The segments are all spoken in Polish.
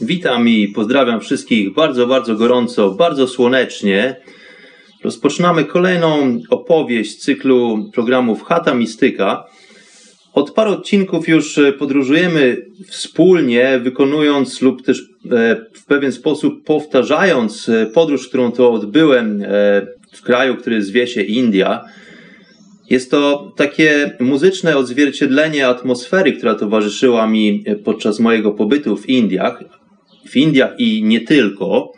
Witam i pozdrawiam wszystkich bardzo, bardzo gorąco, bardzo słonecznie. Rozpoczynamy kolejną opowieść cyklu programów Chata Mistyka. Od paru odcinków już podróżujemy wspólnie, wykonując lub też e, w pewien sposób powtarzając podróż, którą to odbyłem e, w kraju, który zwie się India. Jest to takie muzyczne odzwierciedlenie atmosfery, która towarzyszyła mi podczas mojego pobytu w Indiach, w Indiach i nie tylko.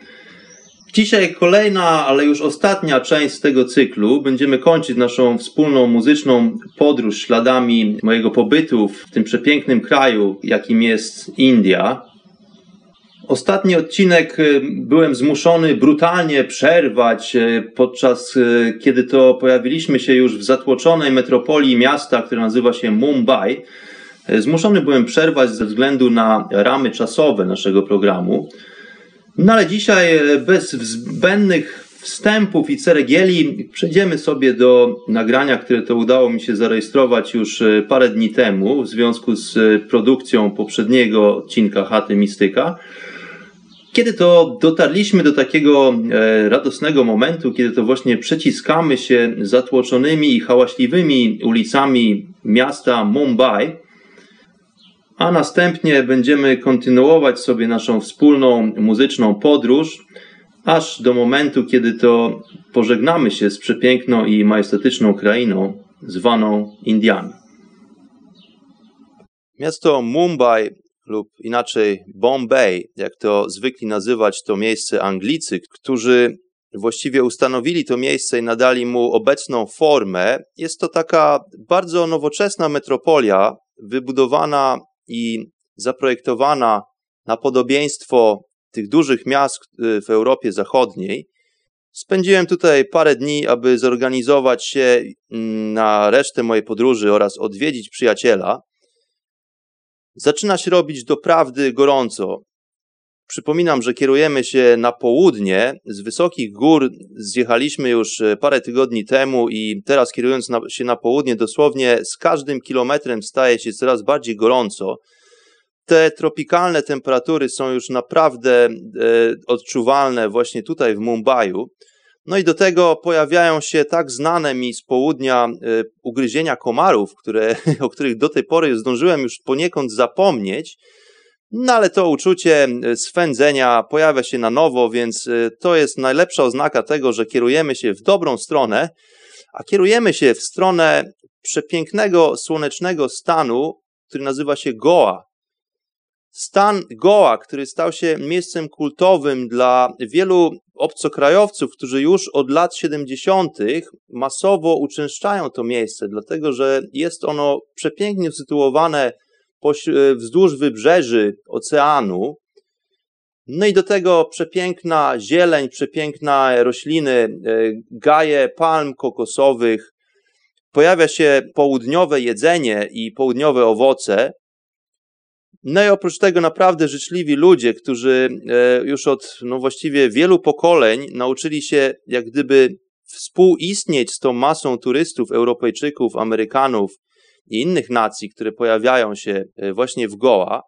Dzisiaj kolejna, ale już ostatnia część z tego cyklu. Będziemy kończyć naszą wspólną muzyczną podróż śladami mojego pobytu w tym przepięknym kraju, jakim jest India. Ostatni odcinek y, byłem zmuszony brutalnie przerwać y, podczas y, kiedy to pojawiliśmy się już w zatłoczonej metropolii miasta, które nazywa się Mumbai. Zmuszony byłem przerwać ze względu na ramy czasowe naszego programu. No ale dzisiaj bez zbędnych wstępów i ceregieli przejdziemy sobie do nagrania, które to udało mi się zarejestrować już parę dni temu w związku z produkcją poprzedniego odcinka Chaty Mistyka. Kiedy to dotarliśmy do takiego e, radosnego momentu, kiedy to właśnie przeciskamy się zatłoczonymi i hałaśliwymi ulicami miasta Mumbai, a następnie będziemy kontynuować sobie naszą wspólną muzyczną podróż, aż do momentu, kiedy to pożegnamy się z przepiękną i majestatyczną krainą zwaną Indiami. Miasto Mumbai lub inaczej Bombay, jak to zwykli nazywać to miejsce Anglicy, którzy właściwie ustanowili to miejsce i nadali mu obecną formę. Jest to taka bardzo nowoczesna metropolia, wybudowana i zaprojektowana na podobieństwo tych dużych miast y, w Europie Zachodniej. Spędziłem tutaj parę dni, aby zorganizować się mm, na resztę mojej podróży oraz odwiedzić przyjaciela. Zaczyna się robić doprawdy gorąco. Przypominam, że kierujemy się na południe. Z wysokich gór zjechaliśmy już e, parę tygodni temu i teraz kierując się na południe, dosłownie z każdym kilometrem staje się coraz bardziej gorąco. Te tropikalne temperatury są już naprawdę e, odczuwalne właśnie tutaj w Mumbai. No i do tego pojawiają się tak znane mi z południa e, ugryzienia komarów, które, o których do tej pory zdążyłem już poniekąd zapomnieć. No ale to uczucie e, swędzenia pojawia się na nowo, więc e, to jest najlepsza oznaka tego, że kierujemy się w dobrą stronę, a kierujemy się w stronę przepięknego, słonecznego stanu, który nazywa się Goa. Stan Goa, który stał się miejscem kultowym dla wielu obcokrajowców, którzy już od lat 70. masowo uczęszczają to miejsce, dlatego że jest ono przepięknie usytuowane wzdłuż wybrzeży oceanu. No i do tego przepiękna zieleń, przepiękne rośliny, e, gaje palm kokosowych. Pojawia się południowe jedzenie i południowe owoce. No i oprócz tego naprawdę życzliwi ludzie, którzy e, już od no właściwie wielu pokoleń nauczyli się jak gdyby współistnieć z tą masą turystów, Europejczyków, Amerykanów i innych nacji, które pojawiają się e, właśnie w Goa.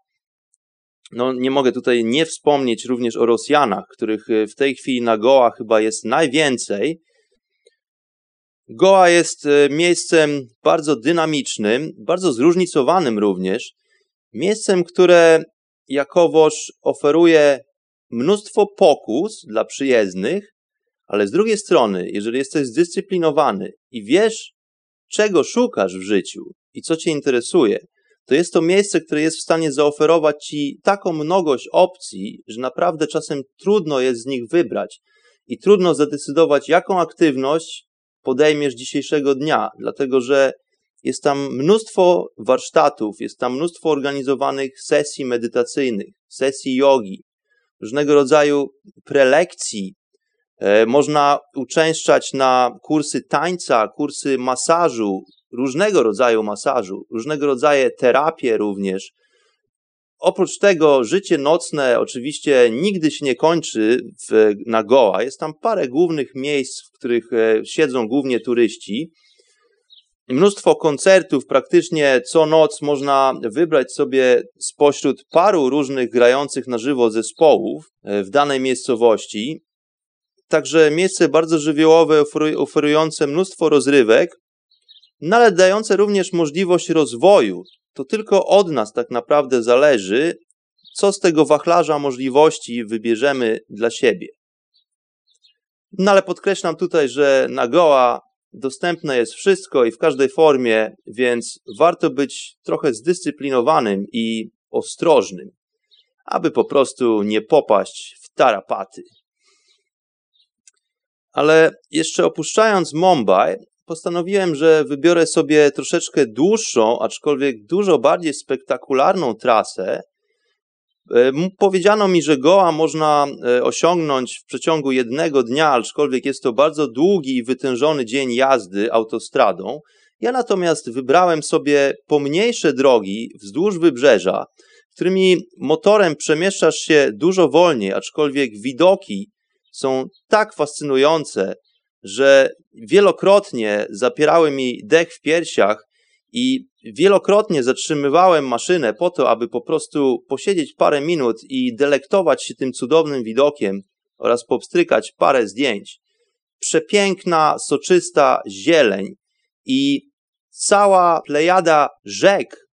No, nie mogę tutaj nie wspomnieć również o Rosjanach, których e, w tej chwili na Goa chyba jest najwięcej. Goa jest miejscem bardzo dynamicznym, bardzo zróżnicowanym również. Miejscem, które jakowoż oferuje mnóstwo pokus dla przyjezdnych, Ale z drugiej strony, jeżeli jesteś zdyscyplinowany i wiesz, czego szukasz w życiu i co cię interesuje, to jest to miejsce, które jest w stanie zaoferować ci taką mnogość opcji, że naprawdę czasem trudno jest z nich wybrać i trudno zadecydować, jaką aktywność podejmiesz dzisiejszego dnia, dlatego że jest tam mnóstwo warsztatów, jest tam mnóstwo organizowanych sesji medytacyjnych, sesji jogi, różnego rodzaju prelekcji. E, można uczęszczać na kursy tańca, kursy masażu, różnego rodzaju masażu, różnego rodzaju terapie również. Oprócz tego życie nocne oczywiście nigdy się nie kończy w, na Goa. Jest tam parę głównych miejsc, w których e, siedzą głównie turyści. Mnóstwo koncertów, praktycznie co noc można wybrać sobie spośród paru różnych grających na żywo zespołów e, w danej miejscowości. Także miejsce bardzo żywiołowe, oferujące mnóstwo rozrywek, no ale dające również możliwość rozwoju. To tylko od nas tak naprawdę zależy, co z tego wachlarza możliwości wybierzemy dla siebie. No ale podkreślam tutaj, że na Goa dostępne jest wszystko i w każdej formie, więc warto być trochę zdyscyplinowanym i ostrożnym, aby po prostu nie popaść w tarapaty. Ale jeszcze opuszczając Mumbai, postanowiłem, że wybiorę sobie troszeczkę dłuższą, aczkolwiek dużo bardziej spektakularną trasę. E, powiedziano mi, że Goa można e, osiągnąć w przeciągu jednego dnia, aczkolwiek jest to bardzo długi i wytężony dzień jazdy autostradą. Ja natomiast wybrałem sobie pomniejsze drogi wzdłuż wybrzeża, którymi motorem przemieszczasz się dużo wolniej, aczkolwiek widoki są tak fascynujące, że wielokrotnie zapierały mi dech w piersiach i wielokrotnie zatrzymywałem maszynę po to, aby po prostu posiedzieć parę minut i delektować się tym cudownym widokiem oraz popstrykać parę zdjęć. Przepiękna, soczysta zieleń i cała plejada rzek,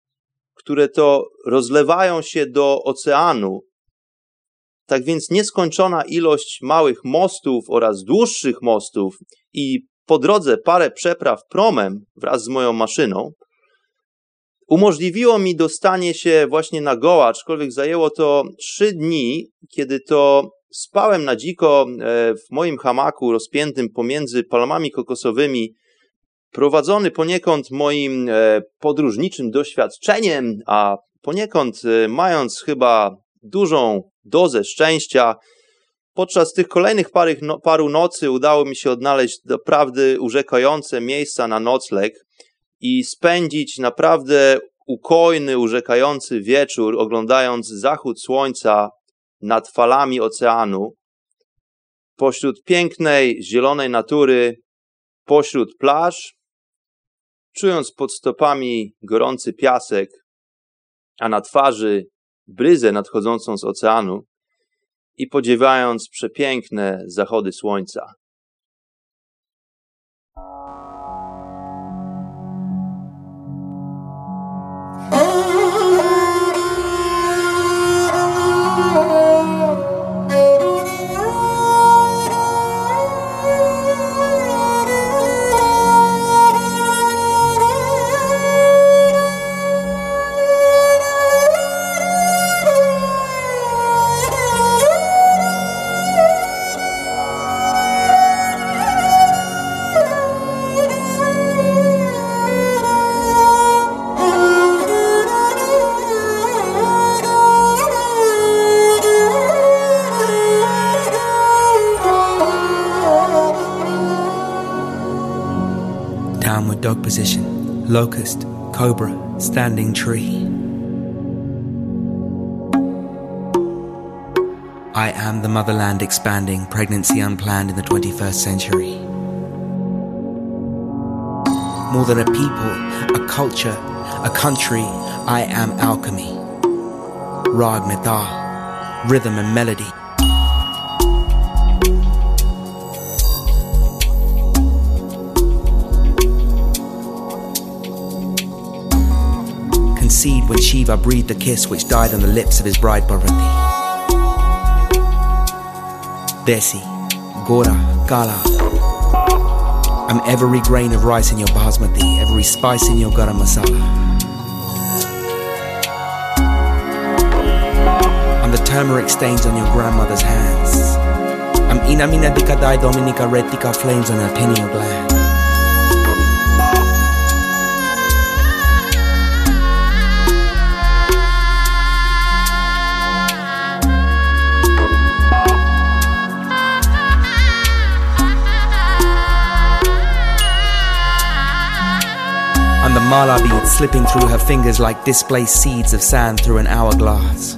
które to rozlewają się do oceanu, tak więc nieskończona ilość małych mostów oraz dłuższych mostów i po drodze parę przepraw promem wraz z moją maszyną umożliwiło mi dostanie się właśnie na Goa, aczkolwiek zajęło to trzy dni, kiedy to spałem na dziko e, w moim hamaku rozpiętym pomiędzy palmami kokosowymi, prowadzony poniekąd moim e, podróżniczym doświadczeniem, a poniekąd e, mając chyba dużą dozę szczęścia. Podczas tych kolejnych no, paru nocy udało mi się odnaleźć naprawdę urzekające miejsca na nocleg i spędzić naprawdę ukojny, urzekający wieczór, oglądając zachód słońca nad falami oceanu, pośród pięknej, zielonej natury, pośród plaż, czując pod stopami gorący piasek, a na twarzy bryzę nadchodzącą z oceanu i podziwiając przepiękne zachody słońca. Dog position, locust, cobra, standing tree. I am the motherland expanding, pregnancy unplanned in the 21st century. More than a people, a culture, a country, I am alchemy. Rag rhythm and melody. Seed when Shiva breathed a kiss which died on the lips of his bride Parvati. Desi, Gora, Kala. I'm every grain of rice in your basmati, every spice in your garam masala. I'm the turmeric stains on your grandmother's hands. I'm Inamina Dikadai Dominica Retica flames on her pineal gland. Mala bead slipping through her fingers like displaced seeds of sand through an hourglass.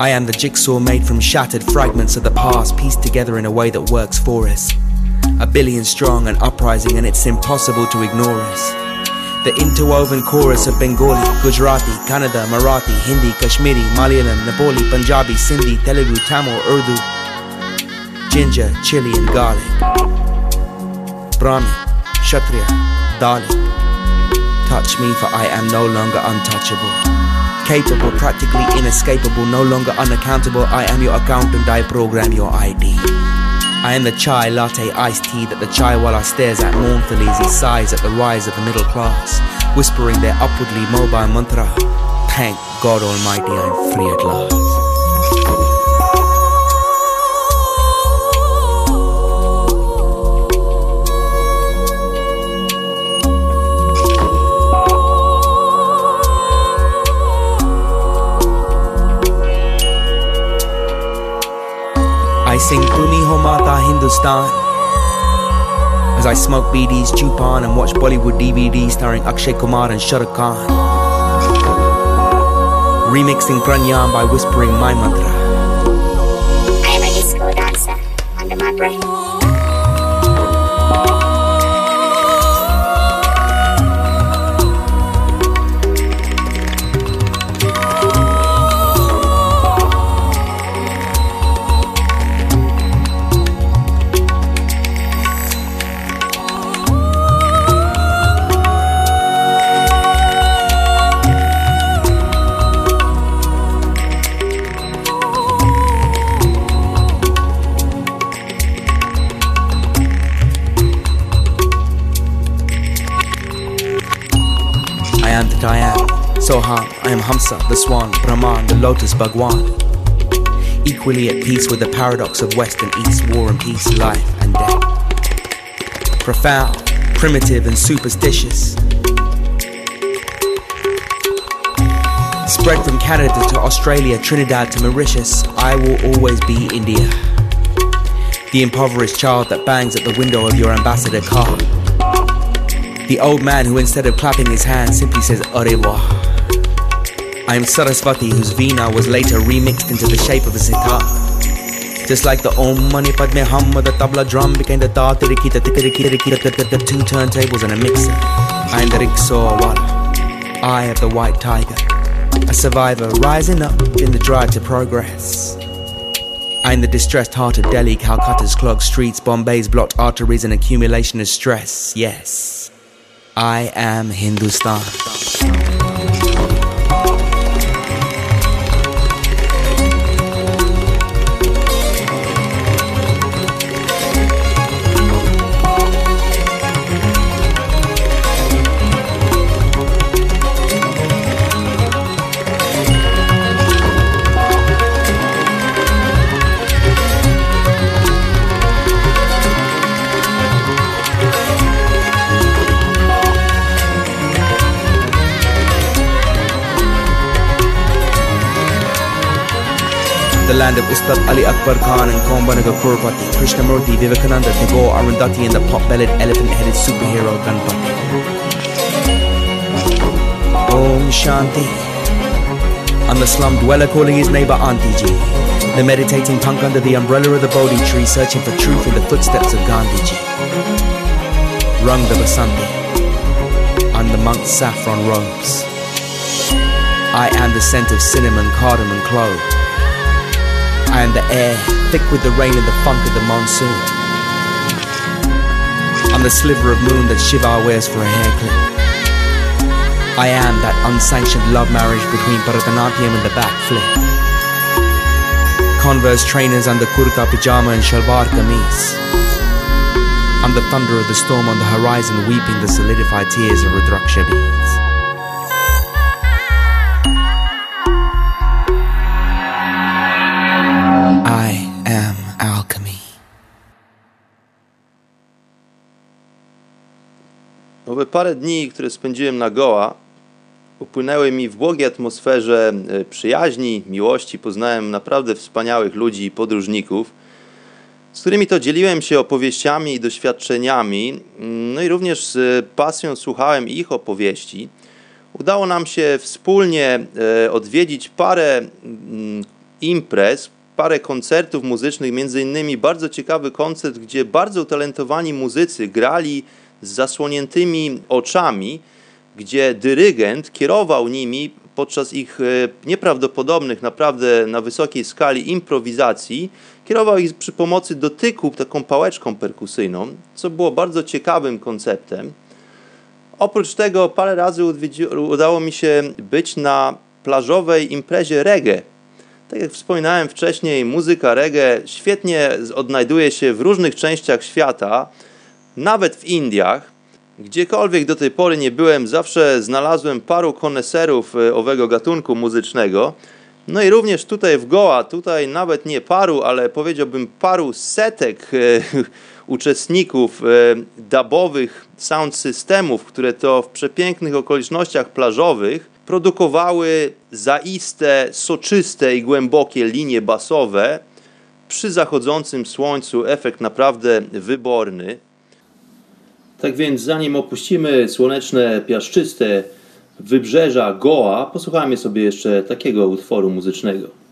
I am the jigsaw made from shattered fragments of the past, pieced together in a way that works for us. A billion strong and uprising, and it's impossible to ignore us. The interwoven chorus of Bengali, Gujarati, Kannada, Marathi, Hindi, Kashmiri, Malayalam, Nepali, Punjabi, Sindhi, Telugu, Tamil, Urdu, ginger, chili, and garlic. Brahmi, Dalit. Touch me, for I am no longer untouchable. Capable, practically inescapable, no longer unaccountable. I am your accountant, I program your ID. I am the chai latte iced tea that the chaiwala stares at mournfully as he sighs at the rise of the middle class, whispering their upwardly mobile mantra. Thank God Almighty, I'm free at last. Sing Tumi Ho Mata Hindustan as I smoke BDs, Chupan, and watch Bollywood DVDs starring Akshay Kumar and Shah Khan. Remixing Pranayam by whispering my mantra. I am a disco dancer under my breath. Hamsa, the swan, Brahman, the lotus, Bhagwan. Equally at peace with the paradox of West and East, war and peace, life and death. Profound, primitive, and superstitious. Spread from Canada to Australia, Trinidad to Mauritius, I will always be India. The impoverished child that bangs at the window of your ambassador car. The old man who instead of clapping his hands simply says au revoir. I am Saraswati whose Veena was later remixed into the shape of a sitar. Just like the Om Mani Padme Hum or the tabla drum became the da tiriki the two turntables and a mixer. I am the rickshaw wala. I of the white tiger. A survivor rising up in the drive to progress. I am the distressed heart of Delhi, Calcutta's clogged streets, Bombay's blocked arteries, and accumulation of stress. Yes. I am Hindustan. Land of Ustad Ali Akbar Khan and Kombanaga Kurpati, Krishnamurti, Vivekananda, Tagore, Arundhati, and the pot-bellied, elephant-headed superhero Ganpati. Om Shanti. I'm the slum dweller calling his neighbor Auntie G. The meditating punk under the umbrella of the Bodhi tree, searching for truth in the footsteps of Gandhi Ji. Rung the Basanti. I'm the monk's saffron robes. I am the scent of cinnamon, cardamom, clove. I am the air, thick with the rain and the funk of the monsoon. I'm the sliver of moon that Shiva wears for a hair clip. I am that unsanctioned love marriage between Bharatanatyam and the backflip. Converse trainers under kurta pajama and shalwar kameez. I'm the thunder of the storm on the horizon, weeping the solidified tears of Rudraksha beads. Owe parę dni, które spędziłem na Goa, upłynęły mi w błogiej atmosferze e, przyjaźni, miłości. Poznałem naprawdę wspaniałych ludzi i podróżników, z którymi to dzieliłem się opowieściami i doświadczeniami. No i również z pasją słuchałem ich opowieści. Udało nam się wspólnie e, odwiedzić parę mm, imprez, parę koncertów muzycznych, między innymi bardzo ciekawy koncert, gdzie bardzo utalentowani muzycy grali z zasłoniętymi oczami, gdzie dyrygent kierował nimi podczas ich e, nieprawdopodobnych, naprawdę na wysokiej skali improwizacji, kierował ich przy pomocy dotyku taką pałeczką perkusyjną, co było bardzo ciekawym konceptem. Oprócz tego parę razy udało mi się być na plażowej imprezie reggae. Tak jak wspominałem wcześniej, muzyka reggae świetnie odnajduje się w różnych częściach świata, nawet w Indiach. Gdziekolwiek do tej pory nie byłem, zawsze znalazłem paru koneserów e, owego gatunku muzycznego. No i również tutaj w Goa, tutaj nawet nie paru, ale powiedziałbym paru setek e, uczestników e, dubowych sound systemów, które to w przepięknych okolicznościach plażowych produkowały zaiste, soczyste i głębokie linie basowe. Przy zachodzącym słońcu efekt naprawdę wyborny. Tak więc zanim opuścimy słoneczne, piaszczyste wybrzeża Goa, posłuchajmy sobie jeszcze takiego utworu muzycznego.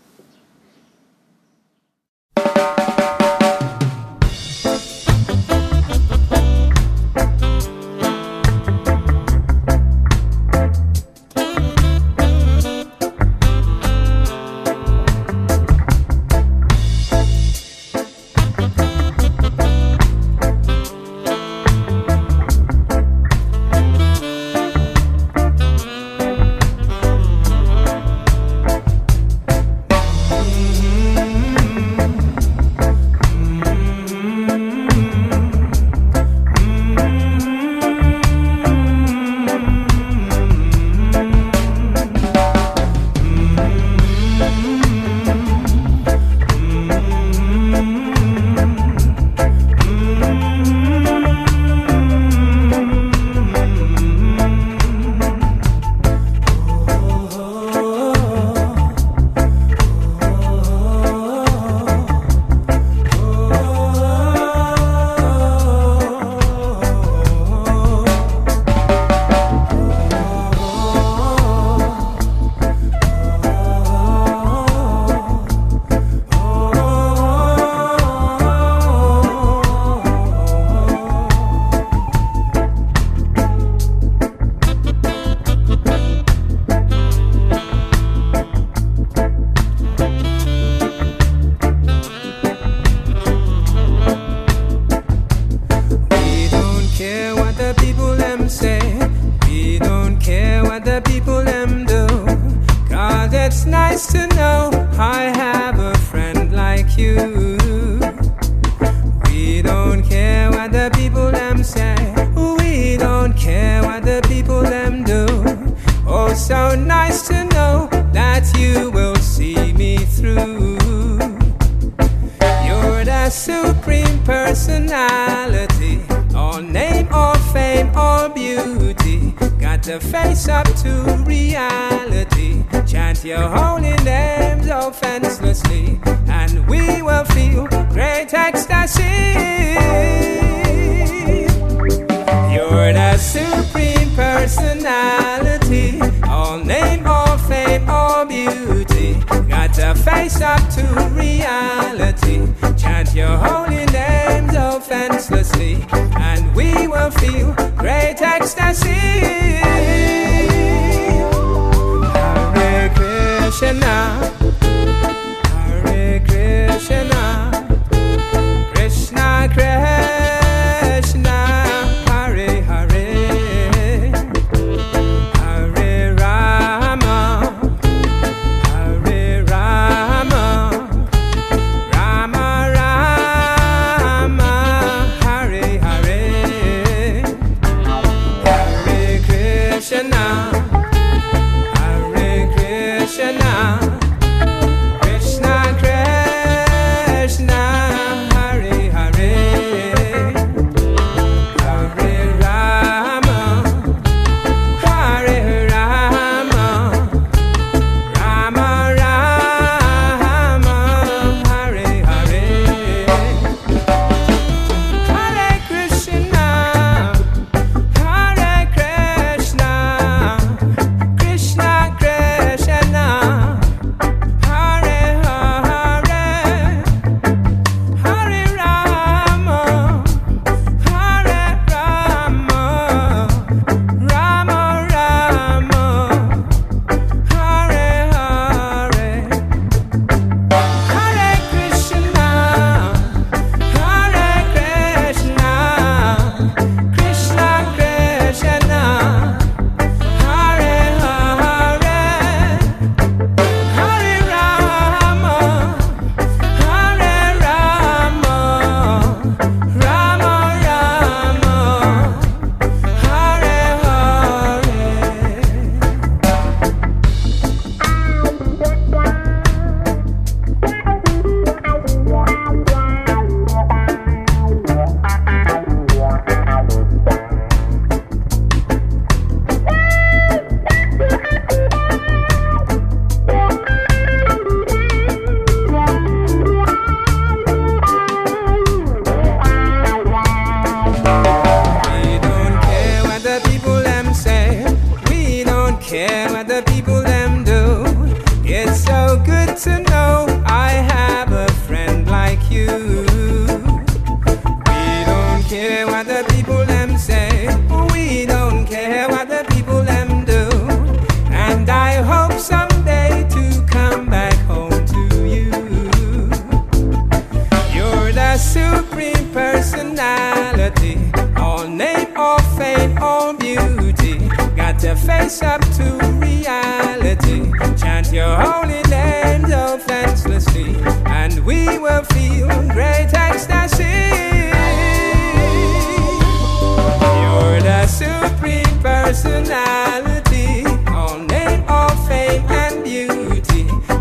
so nice to know that you will see me through. You're the supreme personality, all name, all fame, all beauty. Got the face up to reality. Chant your holy names offenselessly, and we will feel great ecstasy. You're the supreme personality. All name or fame or beauty. Gotta face up to reality. Chant your holy names offenselessly, and we will feel great ecstasy. Hare Krishna.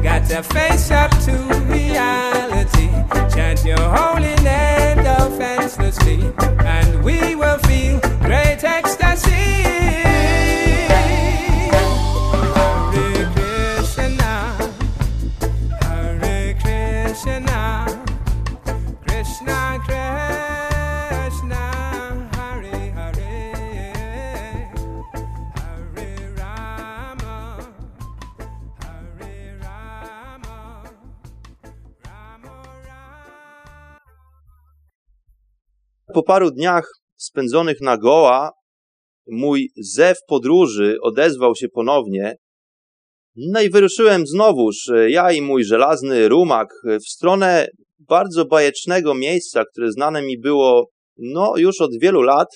Got to face up to reality. Chant your holy name defenselessly, and we Po paru dniach spędzonych na Goa, mój zew podróży odezwał się ponownie. No i wyruszyłem znowuż, e, ja i mój żelazny rumak, e, w stronę bardzo bajecznego miejsca, które znane mi było no już od wielu lat.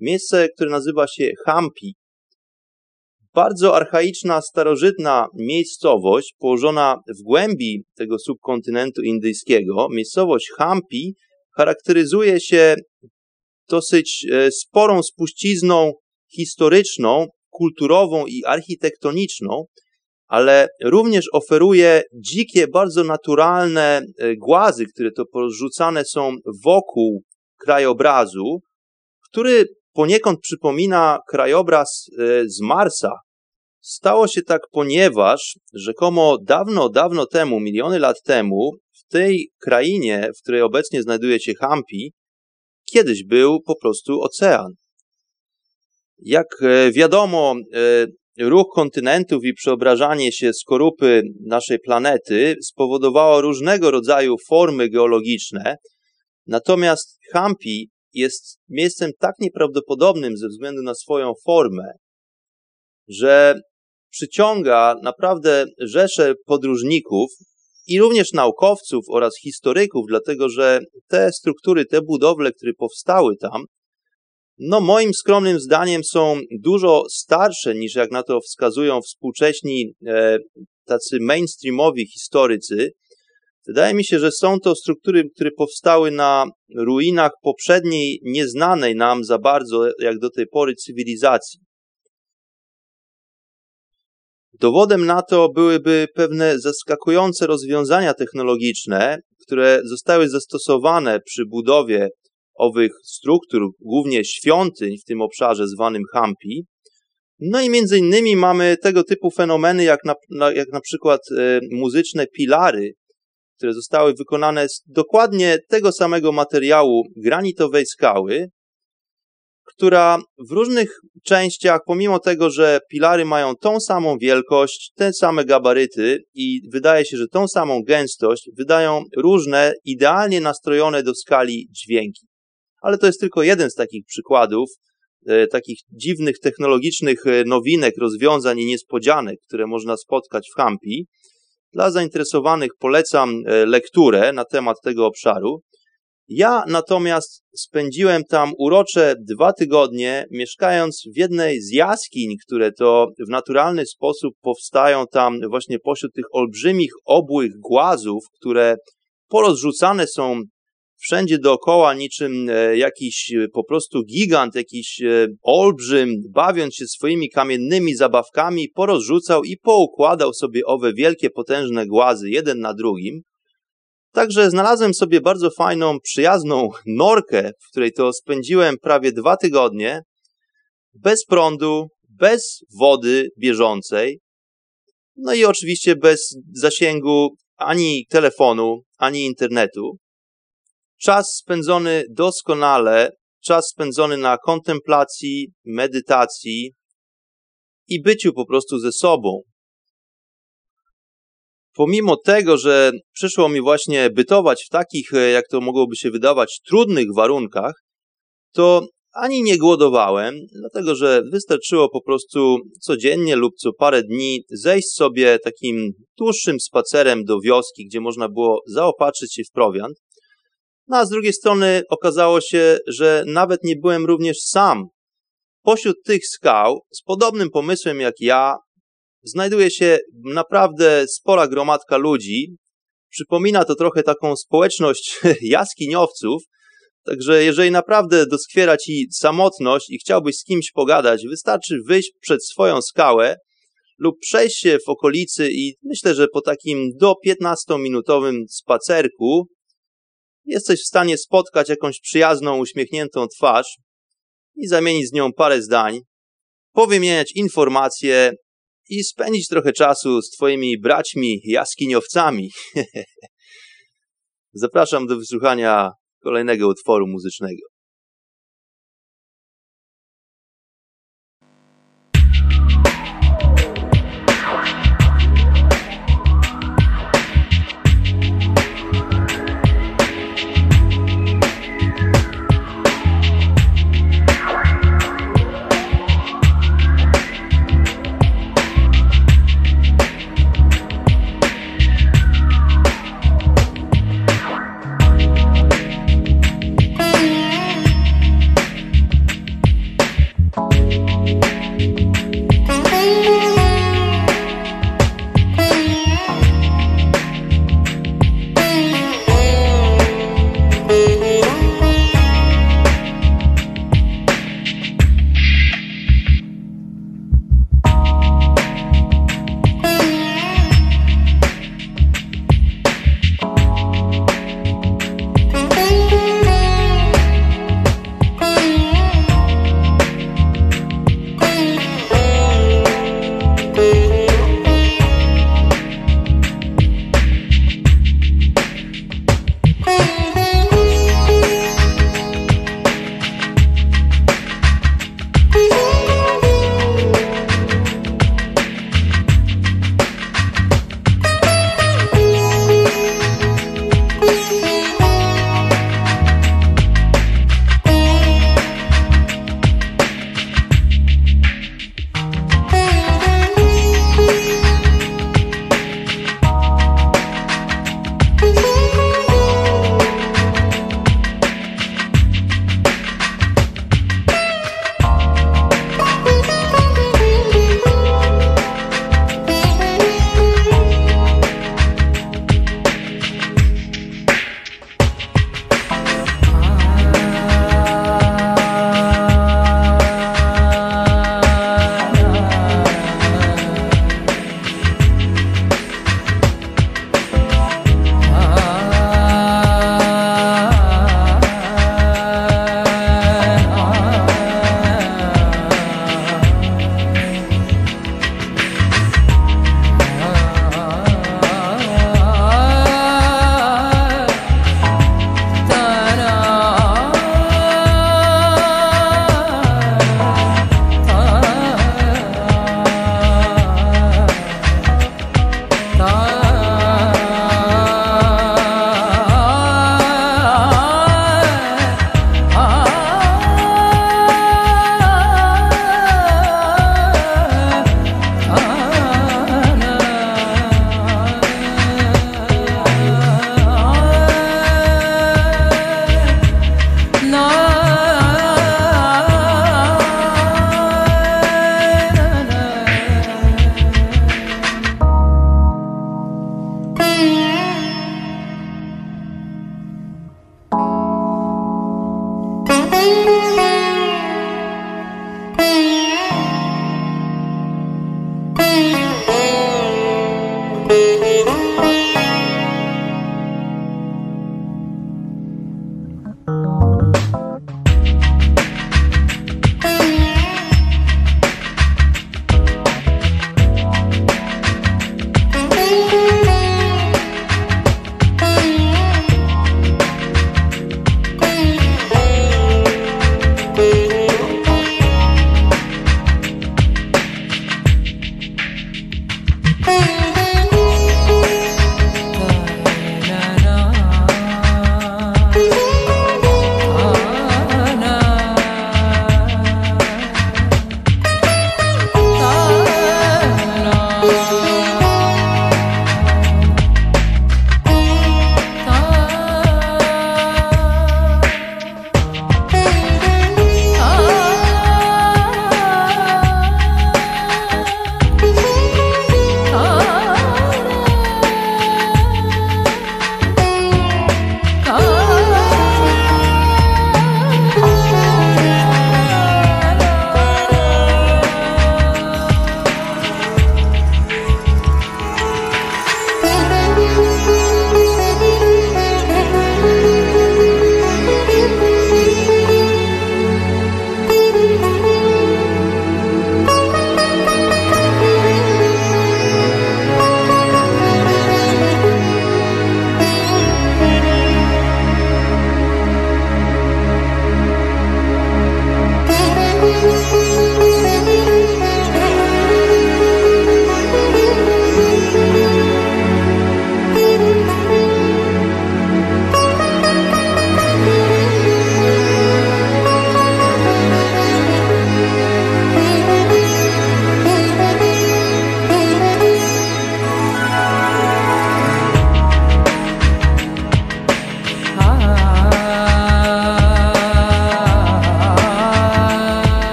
Miejsce, które nazywa się Hampi. Bardzo archaiczna, starożytna miejscowość położona w głębi tego subkontynentu indyjskiego. Miejscowość Hampi charakteryzuje się dosyć e, sporą spuścizną historyczną, kulturową i architektoniczną, ale również oferuje dzikie, bardzo naturalne e, głazy, które to porzucane są wokół krajobrazu, który poniekąd przypomina krajobraz e, z Marsa. Stało się tak, ponieważ rzekomo dawno, dawno temu, miliony lat temu, tej krainie, w której obecnie znajduje się Hampi, kiedyś był po prostu ocean. Jak e, wiadomo, e, ruch kontynentów i przeobrażanie się skorupy naszej planety spowodowało różnego rodzaju formy geologiczne, natomiast Hampi jest miejscem tak nieprawdopodobnym ze względu na swoją formę, że przyciąga naprawdę rzesze podróżników i również naukowców oraz historyków, dlatego że te struktury, te budowle, które powstały tam, no moim skromnym zdaniem są dużo starsze niż jak na to wskazują współcześni e, tacy mainstreamowi historycy. Wydaje mi się, że są to struktury, które powstały na ruinach poprzedniej, nieznanej nam za bardzo jak do tej pory cywilizacji. Dowodem na to byłyby pewne zaskakujące rozwiązania technologiczne, które zostały zastosowane przy budowie owych struktur, głównie świątyń w tym obszarze zwanym Hampi. No i między innymi mamy tego typu fenomeny, jak na, jak na przykład e, muzyczne pilary, które zostały wykonane z dokładnie tego samego materiału granitowej skały, która w różnych częściach, pomimo tego, że pilary mają tą samą wielkość, te same gabaryty i wydaje się, że tą samą gęstość, wydają różne, idealnie nastrojone do skali dźwięki. Ale to jest tylko jeden z takich przykładów, e, takich dziwnych technologicznych e, nowinek, rozwiązań i niespodzianek, które można spotkać w Hampi. Dla zainteresowanych polecam e, lekturę na temat tego obszaru. Ja natomiast spędziłem tam urocze dwa tygodnie, mieszkając w jednej z jaskiń, które to w naturalny sposób powstają tam właśnie pośród tych olbrzymich obłych głazów, które porozrzucane są wszędzie dookoła, niczym e, jakiś e, po prostu gigant, jakiś e, olbrzym, bawiąc się swoimi kamiennymi zabawkami, porozrzucał i poukładał sobie owe wielkie, potężne głazy, jeden na drugim. Także znalazłem sobie bardzo fajną, przyjazną norkę, w której to spędziłem prawie dwa tygodnie, bez prądu, bez wody bieżącej, no i oczywiście bez zasięgu ani telefonu, ani internetu. Czas spędzony doskonale, czas spędzony na kontemplacji, medytacji i byciu po prostu ze sobą pomimo tego, że przyszło mi właśnie bytować w takich, e, jak to mogłoby się wydawać, trudnych warunkach, to ani nie głodowałem, dlatego że wystarczyło po prostu codziennie lub co parę dni zejść sobie takim dłuższym spacerem do wioski, gdzie można było zaopatrzyć się w prowiant. No a z drugiej strony okazało się, że nawet nie byłem również sam. Pośród tych skał, z podobnym pomysłem jak ja, znajduje się naprawdę spora gromadka ludzi. Przypomina to trochę taką społeczność jaskiniowców. Także jeżeli naprawdę doskwiera ci samotność i chciałbyś z kimś pogadać, wystarczy wyjść przed swoją skałę lub przejść się w okolicy i myślę, że po takim do 15-minutowym spacerku jesteś w stanie spotkać jakąś przyjazną, uśmiechniętą twarz i zamienić z nią parę zdań, powymieniać informacje i spędzić trochę czasu z Twoimi braćmi jaskiniowcami. Zapraszam do wysłuchania kolejnego utworu muzycznego.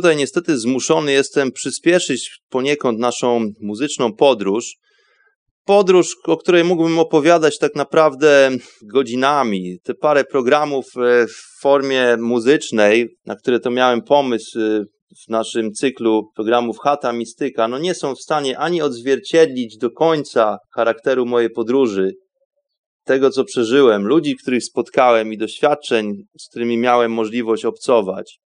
Tutaj niestety zmuszony jestem przyspieszyć poniekąd naszą muzyczną podróż. Podróż, o której mógłbym opowiadać tak naprawdę godzinami. Te parę programów e, w formie muzycznej, na które to miałem pomysł e, w naszym cyklu programów Hata Mistyka, no nie są w stanie ani odzwierciedlić do końca charakteru mojej podróży, tego co przeżyłem, ludzi, których spotkałem i doświadczeń, z którymi miałem możliwość obcować.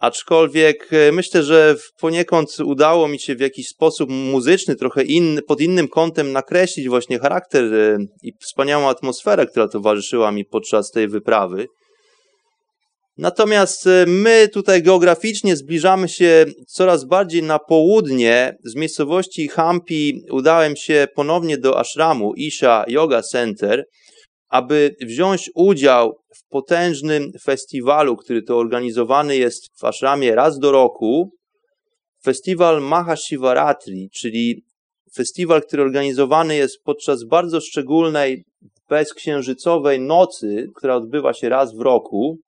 Aczkolwiek e, myślę, że poniekąd udało mi się w jakiś sposób muzyczny, trochę inny, pod innym kątem nakreślić właśnie charakter e, i wspaniałą atmosferę, która towarzyszyła mi podczas tej wyprawy. Natomiast e, my tutaj geograficznie zbliżamy się coraz bardziej na południe. Z miejscowości Hampi udałem się ponownie do ashramu Isha Yoga Center, aby wziąć udział w potężnym festiwalu, który to organizowany jest w ashramie raz do roku. Festiwal Mahashivaratri, czyli festiwal, który organizowany jest podczas bardzo szczególnej, bezksiężycowej nocy, która odbywa się raz w roku.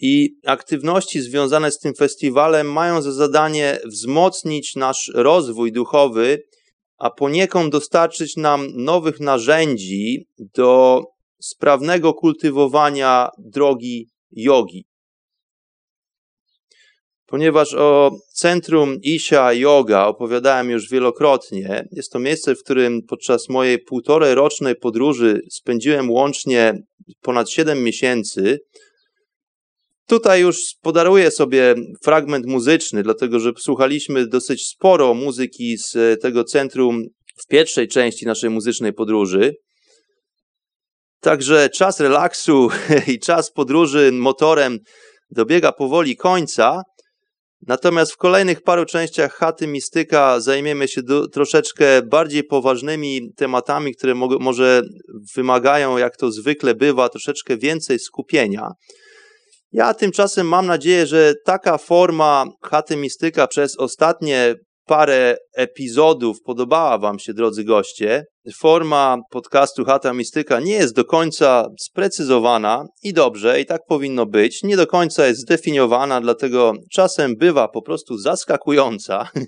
I aktywności związane z tym festiwalem mają za zadanie wzmocnić nasz rozwój duchowy, a poniekąd dostarczyć nam nowych narzędzi do sprawnego kultywowania drogi jogi. Ponieważ o centrum Isha Yoga opowiadałem już wielokrotnie, jest to miejsce, w którym podczas mojej półtorej rocznej podróży spędziłem łącznie ponad 7 miesięcy, Tutaj już podaruję sobie fragment muzyczny, dlatego że słuchaliśmy dosyć sporo muzyki z tego centrum w pierwszej części naszej muzycznej podróży. Także czas relaksu i czas podróży motorem dobiega powoli końca. Natomiast w kolejnych paru częściach chaty mistyka zajmiemy się do, troszeczkę bardziej poważnymi tematami, które mo może wymagają, jak to zwykle bywa, troszeczkę więcej skupienia. Ja tymczasem mam nadzieję, że taka forma chaty mistyka przez ostatnie parę epizodów podobała Wam się, drodzy goście. Forma podcastu Chata Mistyka nie jest do końca sprecyzowana i dobrze, i tak powinno być. Nie do końca jest zdefiniowana, dlatego czasem bywa po prostu zaskakująca.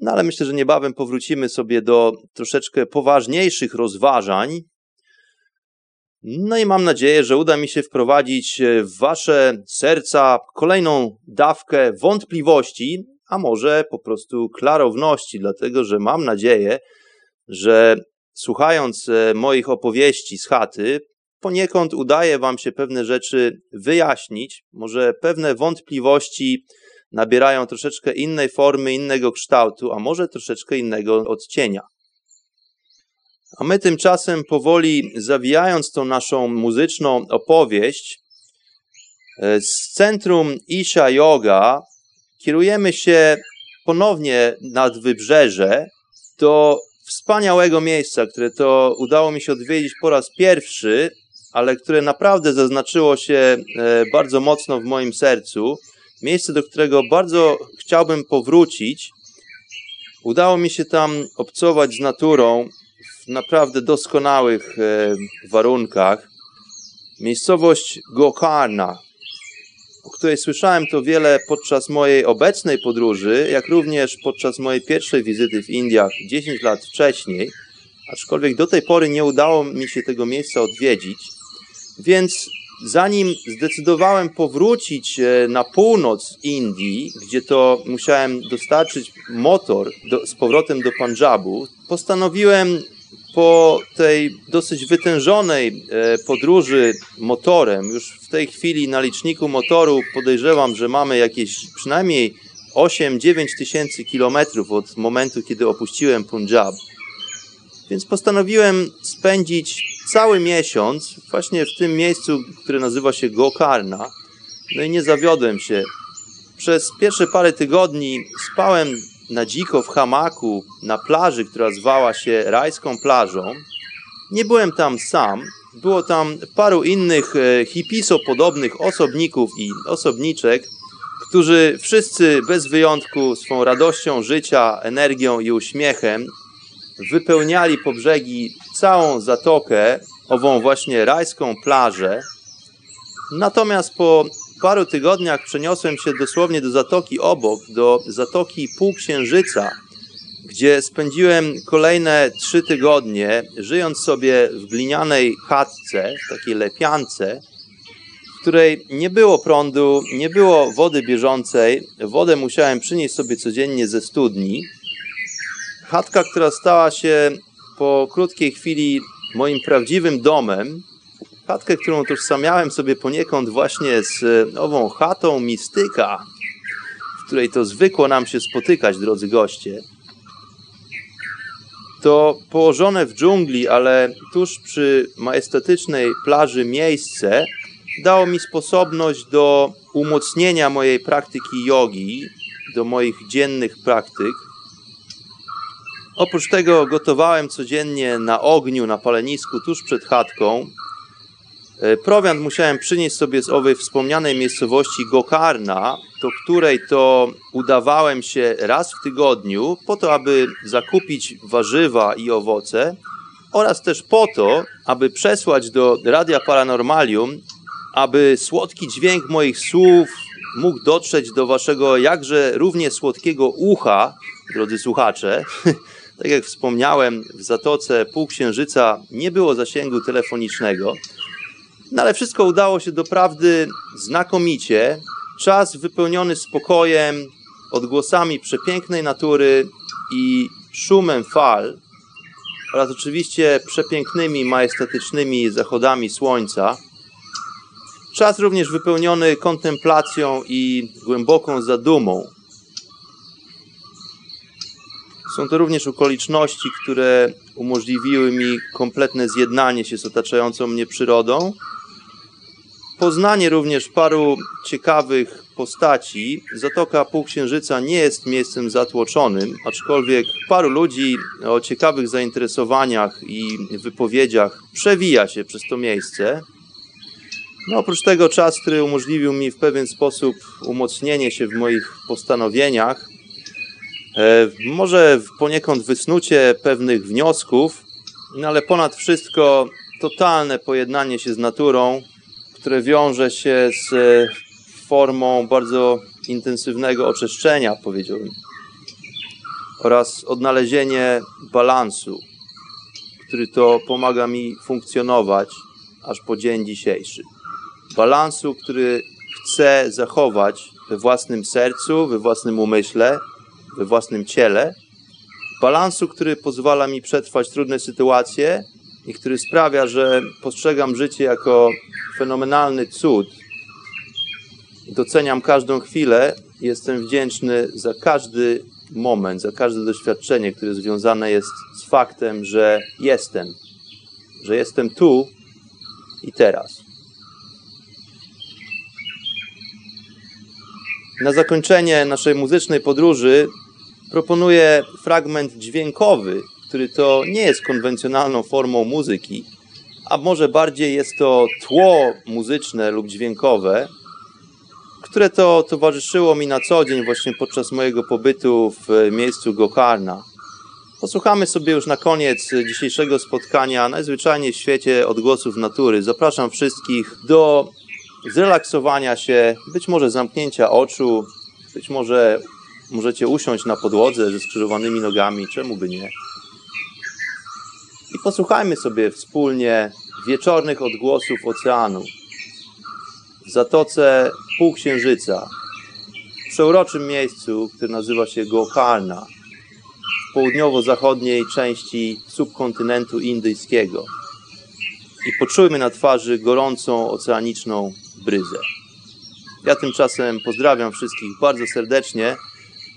No ale myślę, że niebawem powrócimy sobie do troszeczkę poważniejszych rozważań, no i mam nadzieję, że uda mi się wprowadzić w Wasze serca kolejną dawkę wątpliwości, a może po prostu klarowności, dlatego że mam nadzieję, że słuchając e, moich opowieści z chaty, poniekąd udaje Wam się pewne rzeczy wyjaśnić, może pewne wątpliwości nabierają troszeczkę innej formy, innego kształtu, a może troszeczkę innego odcienia. A my tymczasem powoli zawijając tą naszą muzyczną opowieść, e, z centrum Isha Yoga kierujemy się ponownie nad wybrzeże do wspaniałego miejsca, które to udało mi się odwiedzić po raz pierwszy, ale które naprawdę zaznaczyło się e, bardzo mocno w moim sercu. Miejsce, do którego bardzo chciałbym powrócić. Udało mi się tam obcować z naturą, w naprawdę doskonałych e, warunkach. Miejscowość Gokarna, o której słyszałem to wiele podczas mojej obecnej podróży, jak również podczas mojej pierwszej wizyty w Indiach 10 lat wcześniej, aczkolwiek do tej pory nie udało mi się tego miejsca odwiedzić. Więc zanim zdecydowałem powrócić e, na północ Indii, gdzie to musiałem dostarczyć motor do, z powrotem do Punjabu, postanowiłem po tej dosyć wytężonej e, podróży motorem, już w tej chwili na liczniku motoru podejrzewam, że mamy jakieś przynajmniej 8-9 tysięcy kilometrów od momentu, kiedy opuściłem Punjab. Więc postanowiłem spędzić cały miesiąc właśnie w tym miejscu, które nazywa się Gokarna. No i nie zawiodłem się. Przez pierwsze parę tygodni spałem na dziko w hamaku na plaży, która zwała się Rajską Plażą. Nie byłem tam sam. Było tam paru innych e, hipiso-podobnych osobników i osobniczek, którzy wszyscy bez wyjątku swą radością życia, energią i uśmiechem wypełniali po brzegi całą zatokę, ową właśnie rajską plażę. Natomiast po paru tygodniach przeniosłem się dosłownie do zatoki obok, do zatoki Półksiężyca, gdzie spędziłem kolejne trzy tygodnie, żyjąc sobie w glinianej chatce, takiej lepiance, w której nie było prądu, nie było wody bieżącej. Wodę musiałem przynieść sobie codziennie ze studni. Chatka, która stała się po krótkiej chwili moim prawdziwym domem, chatkę, którą tożsamiałem sobie poniekąd właśnie z ową chatą mistyka, w której to zwykło nam się spotykać, drodzy goście. To położone w dżungli, ale tuż przy majestatycznej plaży miejsce dało mi sposobność do umocnienia mojej praktyki jogi, do moich dziennych praktyk. Oprócz tego gotowałem codziennie na ogniu, na palenisku tuż przed chatką. E, prowiant musiałem przynieść sobie z owej wspomnianej miejscowości Gokarna, do której to udawałem się raz w tygodniu po to, aby zakupić warzywa i owoce oraz też po to, aby przesłać do Radia Paranormalium aby słodki dźwięk moich słów mógł dotrzeć do waszego jakże równie słodkiego ucha, drodzy słuchacze. tak jak wspomniałem, w Zatoce Półksiężyca nie było zasięgu telefonicznego, no ale wszystko udało się doprawdy znakomicie. Czas wypełniony spokojem, odgłosami przepięknej natury i szumem fal oraz oczywiście przepięknymi, majestatycznymi zachodami słońca – Czas również wypełniony kontemplacją i głęboką zadumą. Są to również okoliczności, które umożliwiły mi kompletne zjednanie się z otaczającą mnie przyrodą, poznanie również paru ciekawych postaci. Zatoka Półksiężyca nie jest miejscem zatłoczonym, aczkolwiek paru ludzi o ciekawych zainteresowaniach i wypowiedziach przewija się przez to miejsce. No, oprócz tego czas, który umożliwił mi w pewien sposób umocnienie się w moich postanowieniach, e, może poniekąd wysnucie pewnych wniosków, no ale ponad wszystko totalne pojednanie się z naturą, które wiąże się z e, formą bardzo intensywnego oczyszczenia, powiedziałbym, oraz odnalezienie balansu, który to pomaga mi funkcjonować aż po dzień dzisiejszy balansu, który chcę zachować we własnym sercu, we własnym umyśle, we własnym ciele. Balansu, który pozwala mi przetrwać trudne sytuacje i który sprawia, że postrzegam życie jako fenomenalny cud. Doceniam każdą chwilę, jestem wdzięczny za każdy moment, za każde doświadczenie, które związane jest z faktem, że jestem, że jestem tu i teraz. Na zakończenie naszej muzycznej podróży proponuję fragment dźwiękowy, który to nie jest konwencjonalną formą muzyki, a może bardziej jest to tło muzyczne lub dźwiękowe, które to towarzyszyło mi na co dzień właśnie podczas mojego pobytu w miejscu Gokarna. Posłuchamy sobie już na koniec dzisiejszego spotkania najzwyczajniej w świecie odgłosów natury. Zapraszam wszystkich do zrelaksowania się, być może zamknięcia oczu, być może możecie usiąść na podłodze ze skrzyżowanymi nogami, czemu by nie. Posłuchajmy sobie wspólnie wieczornych odgłosów oceanu w zatoce Półksiężyca, w przeuroczym miejscu, które nazywa się Gokarna, w południowo-zachodniej części subkontynentu indyjskiego. I poczujmy na twarzy gorącą oceaniczną bryzę. Ja tymczasem pozdrawiam wszystkich bardzo serdecznie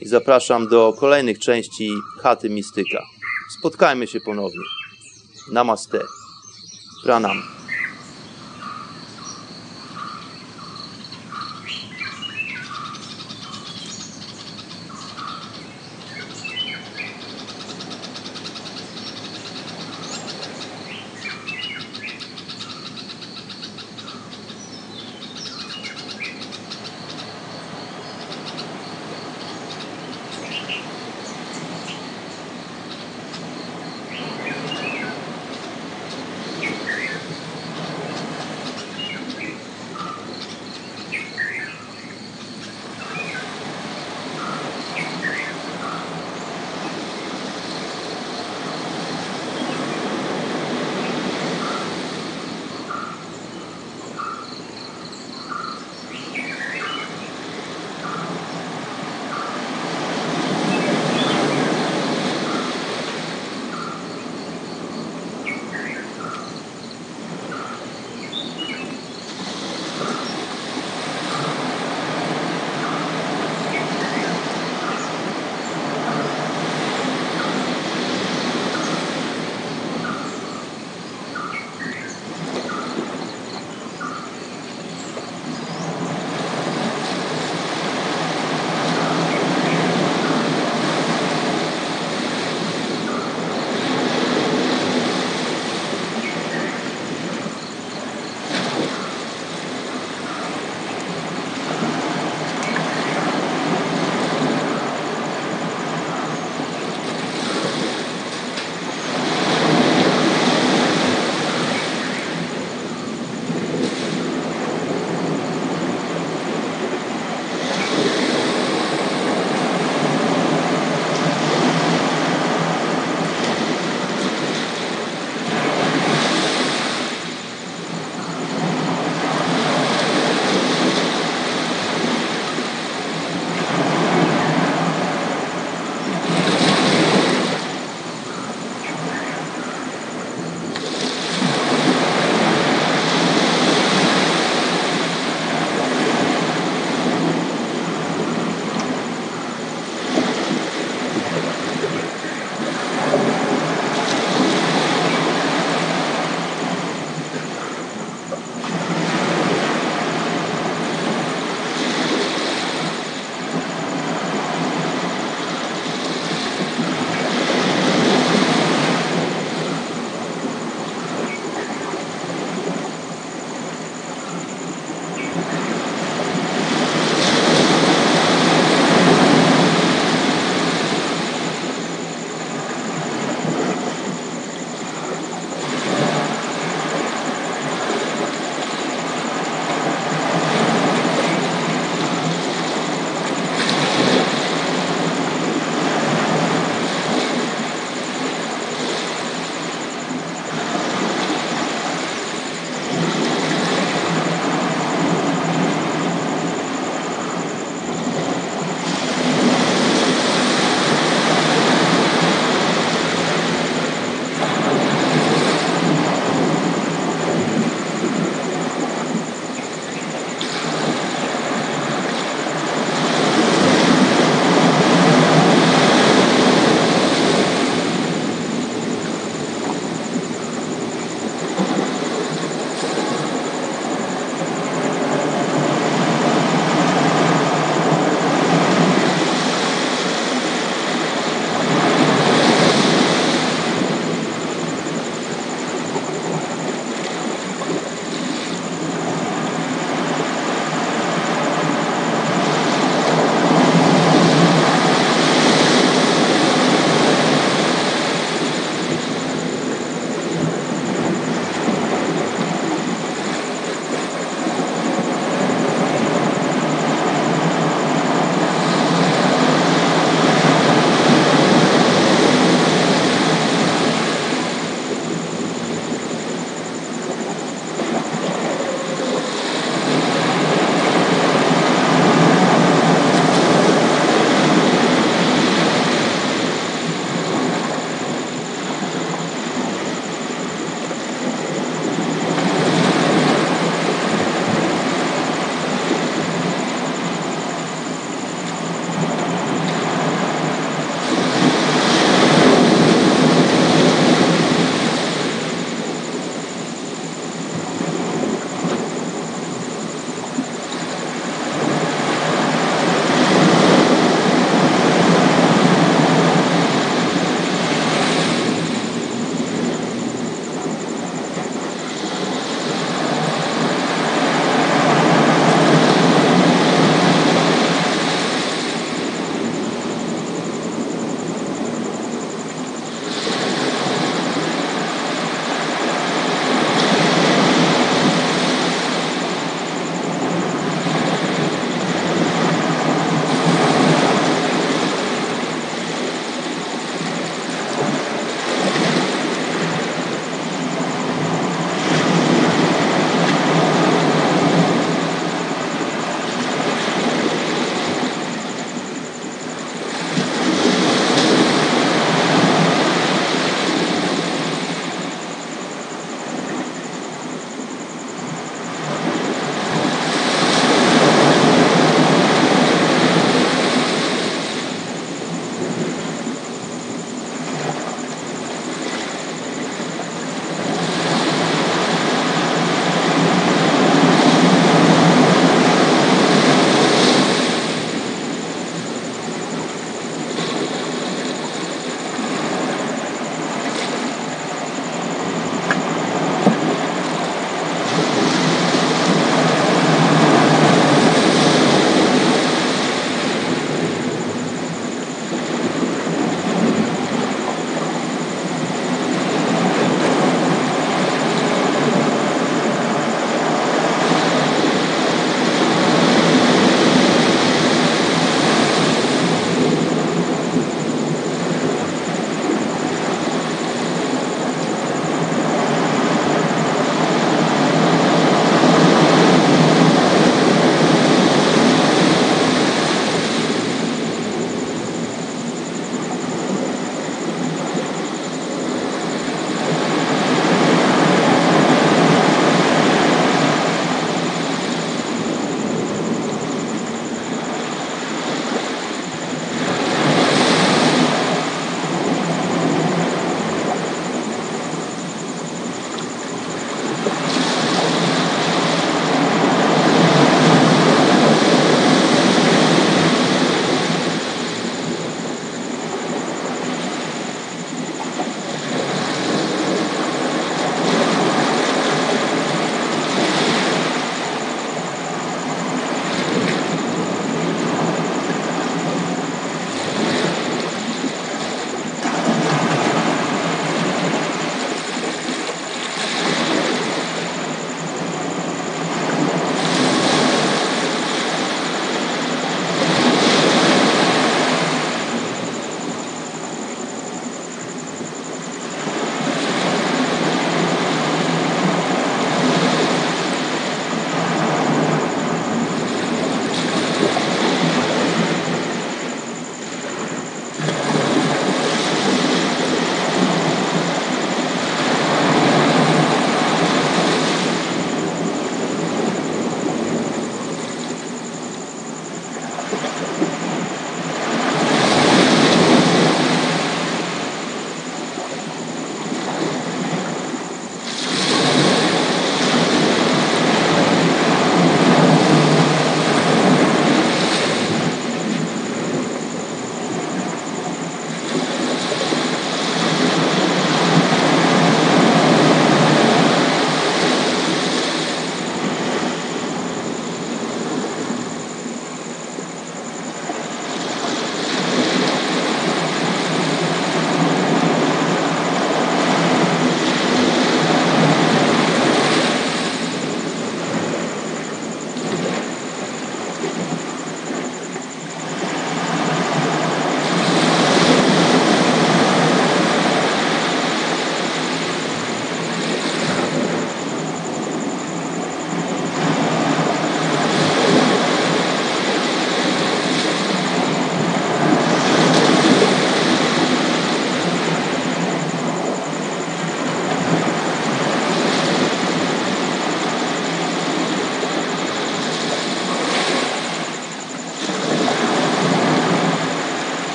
i zapraszam do kolejnych części Chaty Mistyka. Spotkajmy się ponownie. Namaste. Pranam.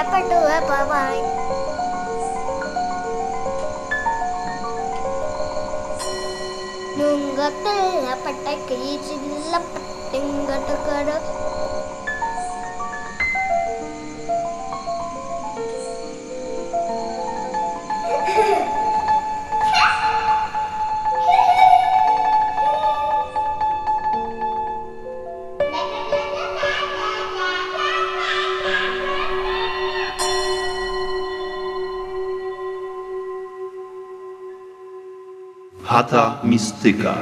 chapter 2 á bye bye nungatilla patakki chilla pattengata kada Chata mistyka.